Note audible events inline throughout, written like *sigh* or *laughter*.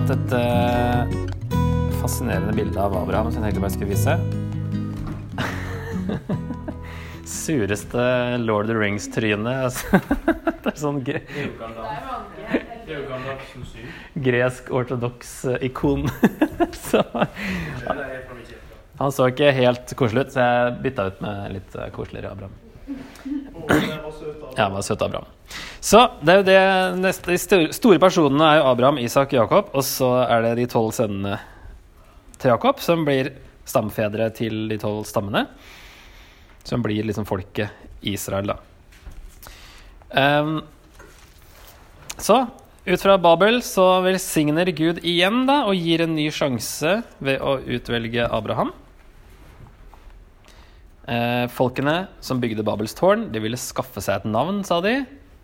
fant et uh, fascinerende bilde av Abraham som jeg tenkte bare skulle vise. *laughs* Sureste Lord of the Rings-trynet. Altså. *laughs* det er sånn gre gresk ortodoks eh, ikon. *laughs* han så ikke helt koselig ut, så jeg bytta ut med litt eh, koseligere Abraham. Ja, var søt Abraham. Så det er jo det neste, De store personene er jo Abraham, Isak, Jakob. Og så er det de tolv sønnene til Jakob som blir stamfedre til de tolv stammene. Som blir liksom folket Israel, da. Um, så ut fra Babel så velsigner Gud igjen da og gir en ny sjanse ved å utvelge Abraham. Eh, folkene som bygde Babels tårn, de ville skaffe seg et navn, sa de.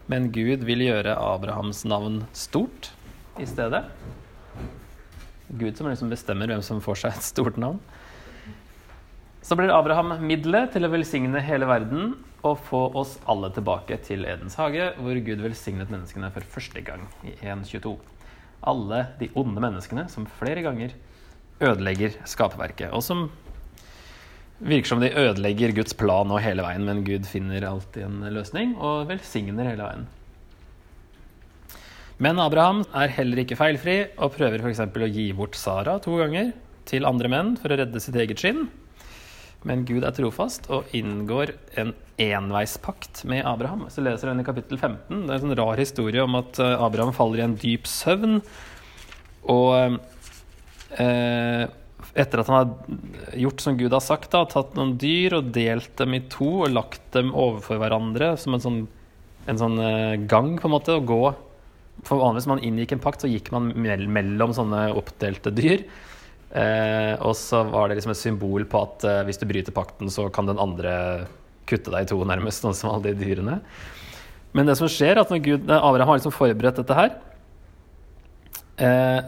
Men Gud ville gjøre Abrahams navn stort i stedet. Gud som liksom bestemmer hvem som får seg et stort navn. Så blir Abraham middelet til å velsigne hele verden og få oss alle tilbake til Edens hage, hvor Gud velsignet menneskene for første gang i 1.22. Alle de onde menneskene som flere ganger ødelegger skaperverket, og som virker som de ødelegger Guds plan og hele veien, men Gud finner alltid en løsning og velsigner hele veien. Men Abraham er heller ikke feilfri og prøver f.eks. å gi bort Sara to ganger til andre menn for å redde sitt eget skinn. Men Gud er trofast og inngår en enveispakt med Abraham. Så leser den i kapittel 15. Det er en sånn rar historie om at eh, Abraham faller i en dyp søvn. Og eh, etter at han har gjort som Gud har sagt, da, tatt noen dyr og delt dem i to og lagt dem overfor hverandre som en sånn, en sånn eh, gang, på en måte, å gå For vanligvis når man inngikk en pakt, så gikk man mellom sånne oppdelte dyr. Eh, og så var det liksom et symbol på at eh, hvis du bryter pakten, så kan den andre kutte deg i to, nærmest, sånn som alle de dyrene. Men det som skjer, at når Gud, Abraham har liksom forberedt dette her, eh,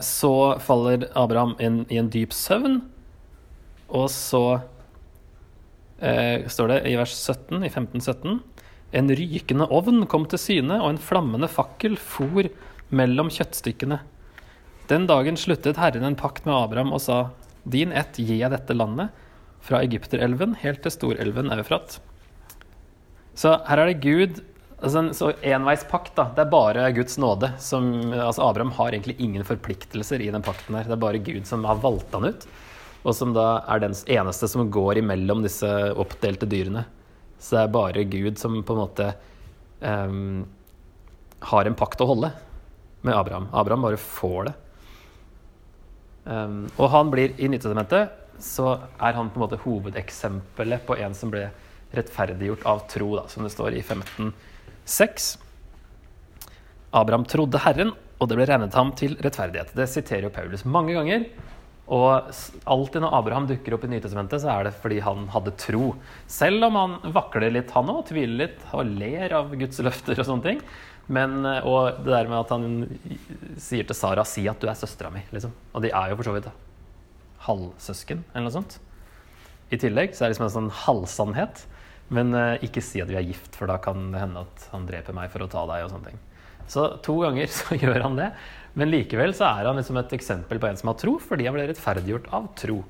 så faller Abraham inn i en dyp søvn, og så eh, står det i vers 17, i 15-17 En rykende ovn kom til syne, og en flammende fakkel for mellom kjøttstykkene. Den dagen sluttet Herren en pakt med Abraham og sa, Din ett gir jeg dette landet, fra Egypterelven helt til storelven Eufrat. Så her er det Gud altså så enveispakt. da, Det er bare Guds nåde. Som, altså Abraham har egentlig ingen forpliktelser i den pakten. her, Det er bare Gud som har valgt han ut, og som da er den eneste som går imellom disse oppdelte dyrene. Så det er bare Gud som på en måte um, har en pakt å holde med Abraham. Abraham bare får det. Um, og han blir i Nytestamentet så er han på en måte hovedeksempelet på en som ble rettferdiggjort av tro, da, som det står i 15.6. Abraham trodde Herren, og det ble regnet ham til rettferdighet. Det siterer jo Paulus mange ganger. Og alltid når Abraham dukker opp i Nytestamentet, så er det fordi han hadde tro. Selv om han vakler litt, han òg, tviler litt og ler av Guds løfter og sånne ting. Men, eh, og det der med at han sier til Sara 'si at du er søstera mi', liksom. Og de er jo for så vidt halvsøsken, eller noe sånt. I tillegg så er det liksom en sånn halvsannhet. Men eh, ikke si at vi er gift, for da kan det hende at han dreper meg for å ta deg. og sånne ting. Så to ganger *laughs* så gjør han det. Men likevel så er han liksom et eksempel på en som har tro, fordi han ble rettferdiggjort av tro.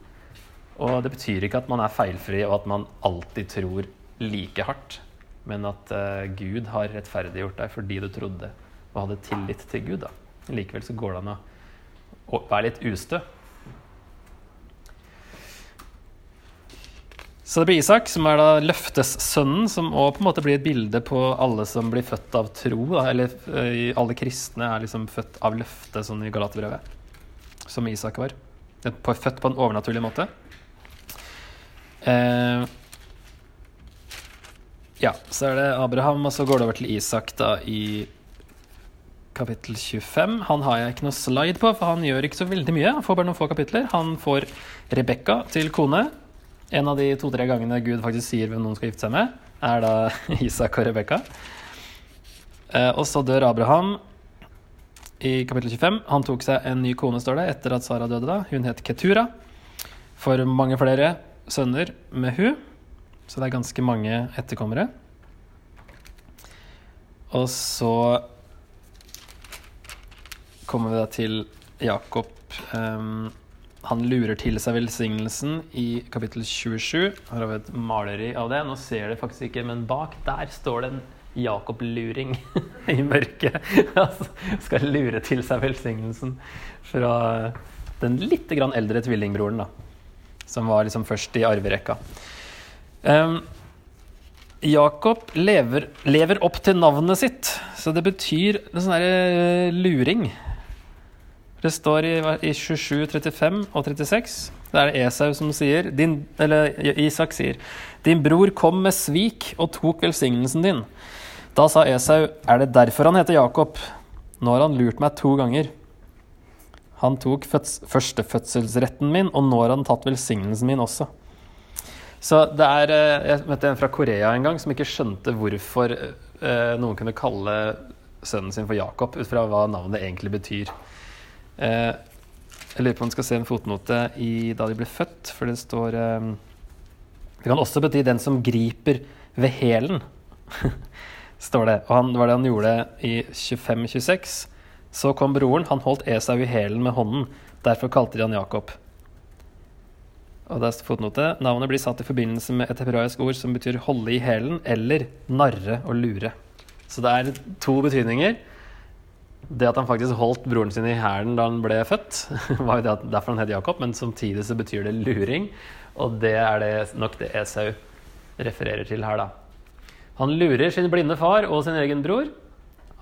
Og det betyr ikke at man er feilfri, og at man alltid tror like hardt. Men at eh, Gud har rettferdiggjort deg fordi du trodde og hadde tillit til Gud. da. Likevel så går det an å, være litt ustø. Så det blir Isak, som er da løftessønnen, som òg på en måte blir et bilde på alle som blir født av tro. Da. Eller eh, alle kristne er liksom født av løfte, sånn i Galaterbrevet. Som Isak var. Født på en overnaturlig måte. Eh, ja, så er det Abraham, og så går det over til Isak da i kapittel 25. Han har jeg ikke noe slide på, for han gjør ikke så veldig mye. Han får bare noen få kapitler. Han får Rebekka til kone. En av de to-tre gangene Gud faktisk sier hvem noen skal gifte seg med, er da *laughs* Isak og Rebekka. Eh, og så dør Abraham i kapittel 25. Han tok seg en ny kone, står det, etter at Sara døde. da. Hun het Ketura. For mange flere sønner med hun. Så det er ganske mange etterkommere. Og så kommer vi da til Jakob. Um, han lurer til seg velsignelsen i kapittel 27. Her har vi et maleri av det. Nå ser det faktisk ikke, men bak der står det en Jakob-luring *laughs* i mørket. *laughs* Altså, skal lure til seg velsignelsen fra den litt eldre tvillingbroren, da. Som var liksom først i arverekka. Um, Jakob lever, lever, opp til navnet sitt, så det betyr en sånn derre luring. Det står i, i 27, 35 og 36. Det er det Esau som sier din, Eller Isak sier Din bror kom med svik og tok velsignelsen din. Da sa Esau, er det derfor han heter Jakob? Nå har han lurt meg to ganger. Han tok førstefødselsretten min, og nå har han tatt velsignelsen min også. Så det er eh, Jeg møtte en fra Korea en gang som ikke skjønte hvorfor eh, noen kunne kalle sønnen sin for Jakob, ut fra hva navnet egentlig betyr. Eh, jeg lurer på om du skal se en fotnote i da de ble født, for det står eh, Det kan også bety 'den som griper ved hælen', *laughs* står det. Og han, det var det han gjorde i 25-26. Så kom broren, han holdt Esau i hælen med hånden. Derfor kalte de han Jakob. Og der står fotnote. Navnet blir satt i forbindelse med et hebraisk ord som betyr 'holde i hælen' eller 'narre og lure'. Så det er to betydninger det at han faktisk holdt broren sin i hælen da han ble født, *laughs* var jo det derfor han het Jakob, men samtidig så betyr det luring. Og det er det, nok det Esau refererer til her, da. Han lurer sin blinde far og sin egen bror.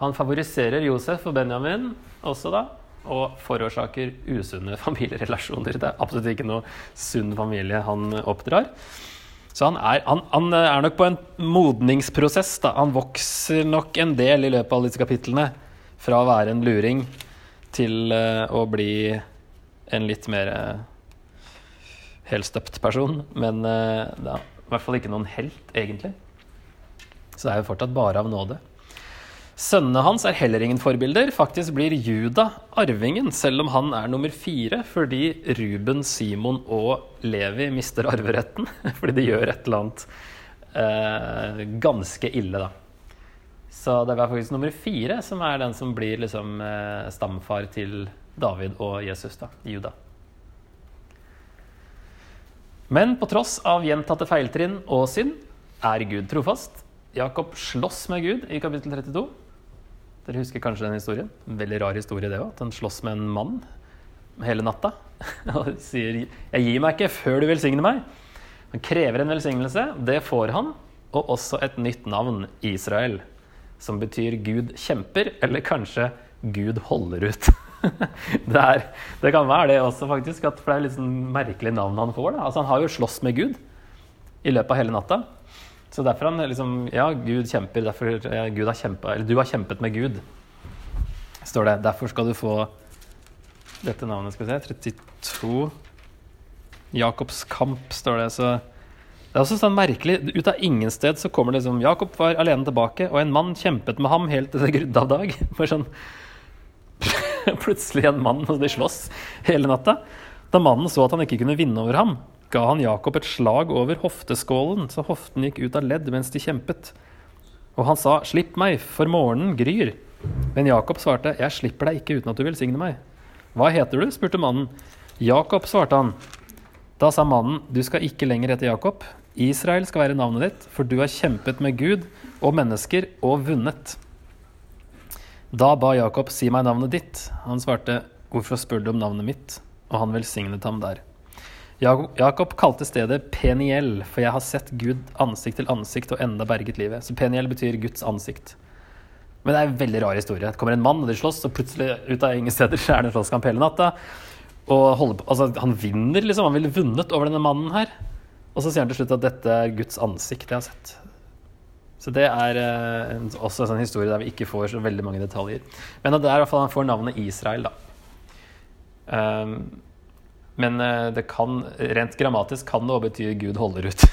Han favoriserer Josef og Benjamin også, da. Og forårsaker usunne *laughs* familierelasjoner. Det er absolutt ikke noe sunn familie han oppdrar. Så han er, han, han er nok på en modningsprosess. da. Han vokser nok en del i løpet av disse kapitlene. Fra å være en luring til uh, å bli en litt mer uh, helstøpt person. Men uh, da, i hvert fall ikke noen helt, egentlig. Så det er jo fortsatt bare av nåde. Sønnene hans er heller ingen forbilder. Faktisk blir Juda arvingen, selv om han er nummer fire, fordi Ruben, Simon og Levi mister arveretten. *laughs* Fordi de gjør et eller annet eh, ganske ille, da. Så det er faktisk nummer fire som er den som blir liksom eh, stamfar til David og Jesus, da, Juda. Men på tross av gjentatte feiltrinn og synd er Gud trofast. Jakob slåss med Gud i kapittel 32. Dere husker kanskje den historien? En veldig rar historie, det òg. At han slåss med en mann hele natta *laughs* og sier 'Jeg gir meg ikke før du velsigner meg'. Han krever en velsignelse. Det får han. Og også et nytt navn, Israel som betyr Gud kjemper, eller kanskje Gud holder ut. *laughs* det, er, det, kan være det også, faktisk, for det er litt sånn merkelig navn han får. Altså, han har jo slåss med Gud i løpet av hele natta. Så derfor han liksom Ja, Gud kjemper, derfor Gud har kjempa eller du har kjempet med Gud, står det. Derfor skal du få dette navnet, skal vi se, 32 Jakobs kamp, står det. så det er også sånn merkelig. Ut av ingen sted så kommer det liksom Jakob var alene tilbake, og en mann kjempet med ham helt til det grudde av dag. *laughs* Bare sånn *laughs* Plutselig en mann, og de slåss hele natta. Da mannen så at han ikke kunne vinne over ham, ga han Jakob et slag over hofteskålen, så hoften gikk ut av ledd mens de kjempet. Og han sa, 'Slipp meg, for morgenen gryr'. Men Jakob svarte, 'Jeg slipper deg ikke uten at du velsigner meg'. 'Hva heter du?' spurte mannen. 'Jakob', svarte han. Da sa mannen, 'Du skal ikke lenger hete Jakob, Israel skal være navnet ditt, for du har kjempet med Gud og mennesker og vunnet. Da ba Jakob, si meg navnet ditt. Han svarte, hvorfor spør du om navnet mitt? Og han velsignet ham der. Jakob kalte stedet Peniel, for jeg har sett Gud ansikt til ansikt og enda berget livet. Så Peniel betyr Guds ansikt. Men det er en veldig rar historie. Det kommer en mann, og de slåss, og plutselig ut av ingen steder så er det en slåsskamp hele natta. Og på, altså, han vinner, liksom. Han ville vunnet over denne mannen her. Og så sier han til slutt at dette er Guds ansikt jeg har sett. Så det er eh, en, også en sånn historie der vi ikke får så veldig mange detaljer. Men det er i hvert fall han får navnet Israel, da. Um, men uh, det kan, rent grammatisk kan det òg bety Gud holder ut.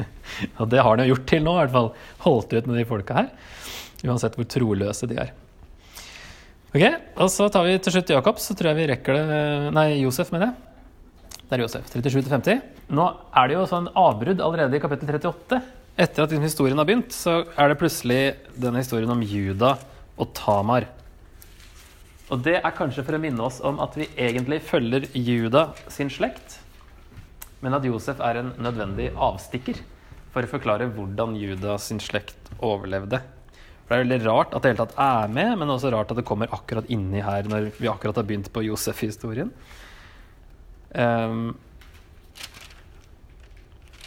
*laughs* og det har han jo gjort til nå, i hvert fall. Holdt ut med de folka her. Uansett hvor troløse de er. Ok, Og så tar vi til slutt Jakob, så tror jeg vi rekker det Nei, Josef, mener jeg. Det er Josef. 37-50. Nå er det jo sånn avbrudd allerede i kapittel 38. Etter at historien har begynt, så er det plutselig denne historien om Juda og Tamar. Og det er kanskje for å minne oss om at vi egentlig følger Juda sin slekt, men at Josef er en nødvendig avstikker for å forklare hvordan Juda sin slekt overlevde. For Det er veldig rart at det hele tatt er med, men også rart at det kommer akkurat inni her når vi akkurat har begynt på Josef-historien. Um,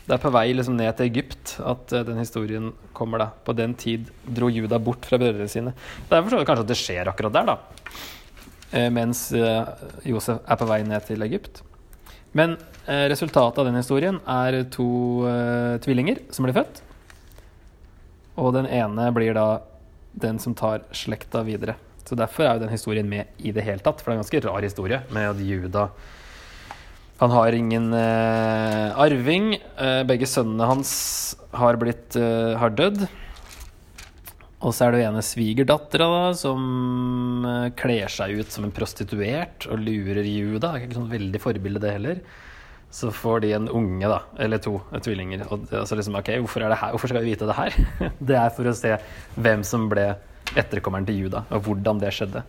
det er på vei liksom ned til Egypt at uh, den historien kommer. da. På den tid dro Juda bort fra brødrene sine. Det er forståelig kanskje at det skjer akkurat der, da. Uh, mens uh, Josef er på vei ned til Egypt. Men resultatet av den historien er to tvillinger som blir født. Og den ene blir da den som tar slekta videre. Så derfor er jo den historien med i det hele tatt. For det er en ganske rar historie med at Juda han har ingen uh, arving. Uh, begge sønnene hans har, blitt, uh, har dødd. Og så er det ene svigerdattera som kler seg ut som en prostituert og lurer Juda. Det er ikke sånn veldig forbilde, det heller. Så får de en unge, da. Eller to tvillinger. Og så altså liksom, ok, hvorfor, hvorfor skal vi vite det her? *laughs* det er for å se hvem som ble etterkommeren til Juda, og hvordan det skjedde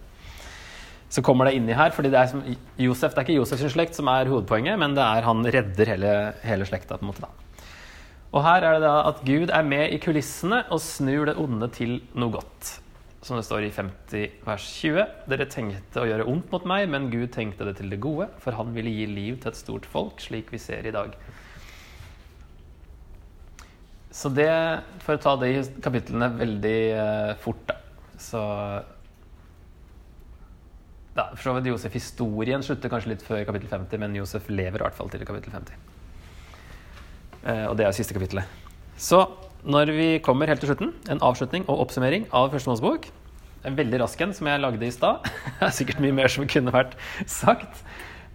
så kommer det inni her. fordi det er, som, Josef, det er ikke Josefs slekt som er hovedpoenget, men det er han redder hele, hele slekta. på en måte da. Og her er det da at Gud er med i kulissene og snur det onde til noe godt. Som det står i 50 vers 20. Dere tenkte å gjøre ondt mot meg, men Gud tenkte det til det gode, for han ville gi liv til et stort folk, slik vi ser i dag. Så det, for å ta de kapitlene veldig uh, fort, da, så da, for så vidt Josef-historien slutter kanskje litt før kapittel 50, men Josef lever i hvert fall til kapittel 50. Eh, og det er siste kapittelet. Så når vi kommer helt til slutten, en avslutning og oppsummering av Første Mosebok En veldig rask en som jeg lagde i stad. *laughs* Det er sikkert mye mer som kunne vært sagt.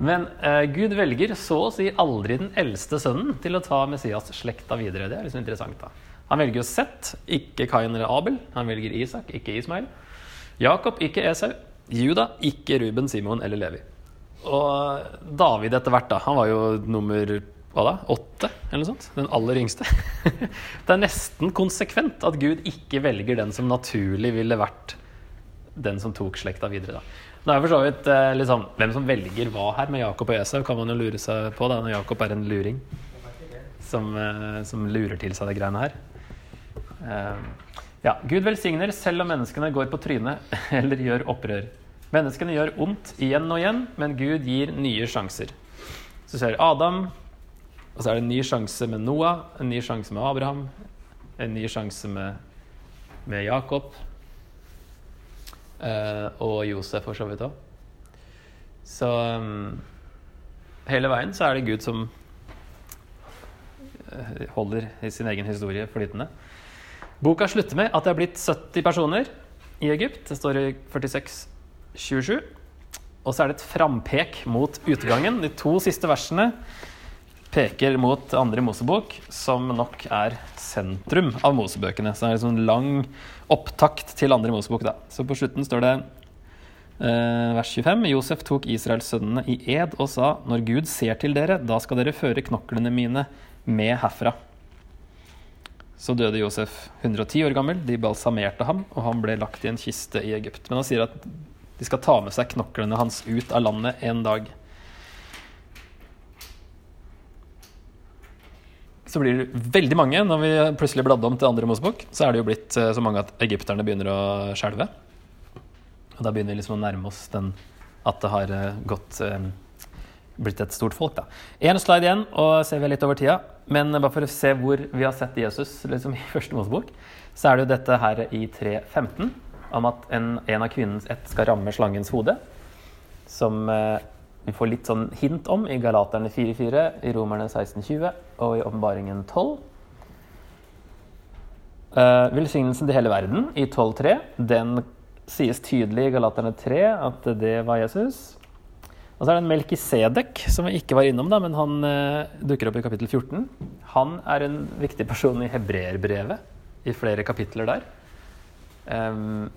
Men eh, Gud velger så å si aldri den eldste sønnen til å ta Messias-slekta videre. Det er liksom interessant. da. Han velger jo Seth, ikke Kain eller Abel. Han velger Isak, ikke Ismail. Jakob, ikke Esau. Juda, ikke Ruben, Simon eller Levi. Og David etter hvert, da. Han var jo nummer hva da? åtte, eller noe sånt? Den aller yngste. *laughs* det er nesten konsekvent at Gud ikke velger den som naturlig ville vært den som tok slekta videre. da. Det er for så vidt eh, liksom, Hvem som velger hva her med Jakob og Esau, kan man jo lure seg på da, når Jakob er en luring som, eh, som lurer til seg de greiene her. Eh, ja, Gud velsigner selv om menneskene går på trynet *laughs* eller gjør opprør. Menneskene gjør ondt igjen og igjen, men Gud gir nye sjanser. Så ser Adam, og så er det en ny sjanse med Noah, en ny sjanse med Abraham, en ny sjanse med, med Jakob eh, og Josef for så vidt òg. Så um, hele veien så er det Gud som holder i sin egen historie flytende. Boka slutter med at det er blitt 70 personer i Egypt. Det står i 46-27. Og så er det et frampek mot utgangen. De to siste versene peker mot andre Mosebok, som nok er sentrum av Mosebøkene. Så det er en sånn lang opptakt til andre Mosebok. Da. Så på slutten står det eh, vers 25. Josef tok Israels sønnene i ed og sa, når Gud ser til dere, da skal dere føre knoklene mine med herfra. Så døde Josef 110 år gammel. De balsamerte ham, og han ble lagt i en kiste i Egypt. Men han sier at de skal ta med seg knoklene hans ut av landet en dag. Så blir det veldig mange når vi plutselig bladde om til andre Mosebok. Så er det jo blitt eh, så mange at egypterne begynner å skjelve. Og da begynner vi liksom å nærme oss den at det har eh, gått eh, blitt et stort folk. da. Én slide igjen, og ser vi litt over tida. Men bare for å se hvor vi har sett Jesus liksom, i *laughs* første Mosebok, så er det jo dette her i 3.15 om at en, en, av kvinnens ett skal ramme slangens hode. Som eh, vi får litt sånn hint om i Galaterne 4.4, i Romerne 16.20 og i Åpenbaringen 12. Eh, velsignelsen til hele verden i 12.3, den sies tydelig i Galaterne 3 at det var Jesus. Og så er det en Melkisedek, som vi ikke var innom, da, men han eh, dukker opp i kapittel 14. Han er en viktig person i hebreerbrevet, i flere kapitler der. Um,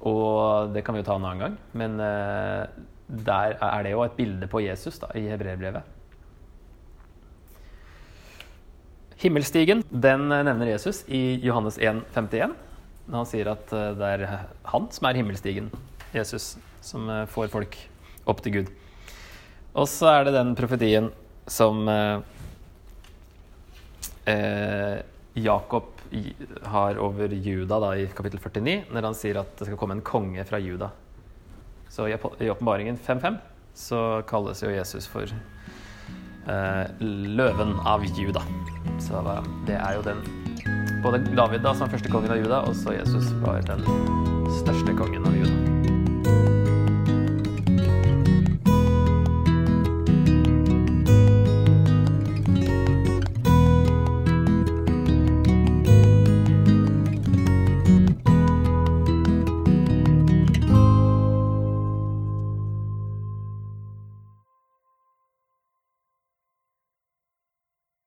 og det kan vi jo ta en annen gang, men uh, der er det jo et bilde på Jesus da, i hebreerbrevet. Himmelstigen den nevner Jesus i Johannes 1, 51. Han sier at eh, det er han som er himmelstigen. Jesus, som eh, får folk opp til Gud. Og så er det den profetien som eh, eh, Jakob har over Juda da, i kapittel 49, når han sier at det skal komme en konge fra Juda. Så i åpenbaringen 5.5 så kalles jo Jesus for eh, løven av Juda. Så det er jo den Både David da, som første kongen av Juda, og så Jesus var den største kongen av Juda.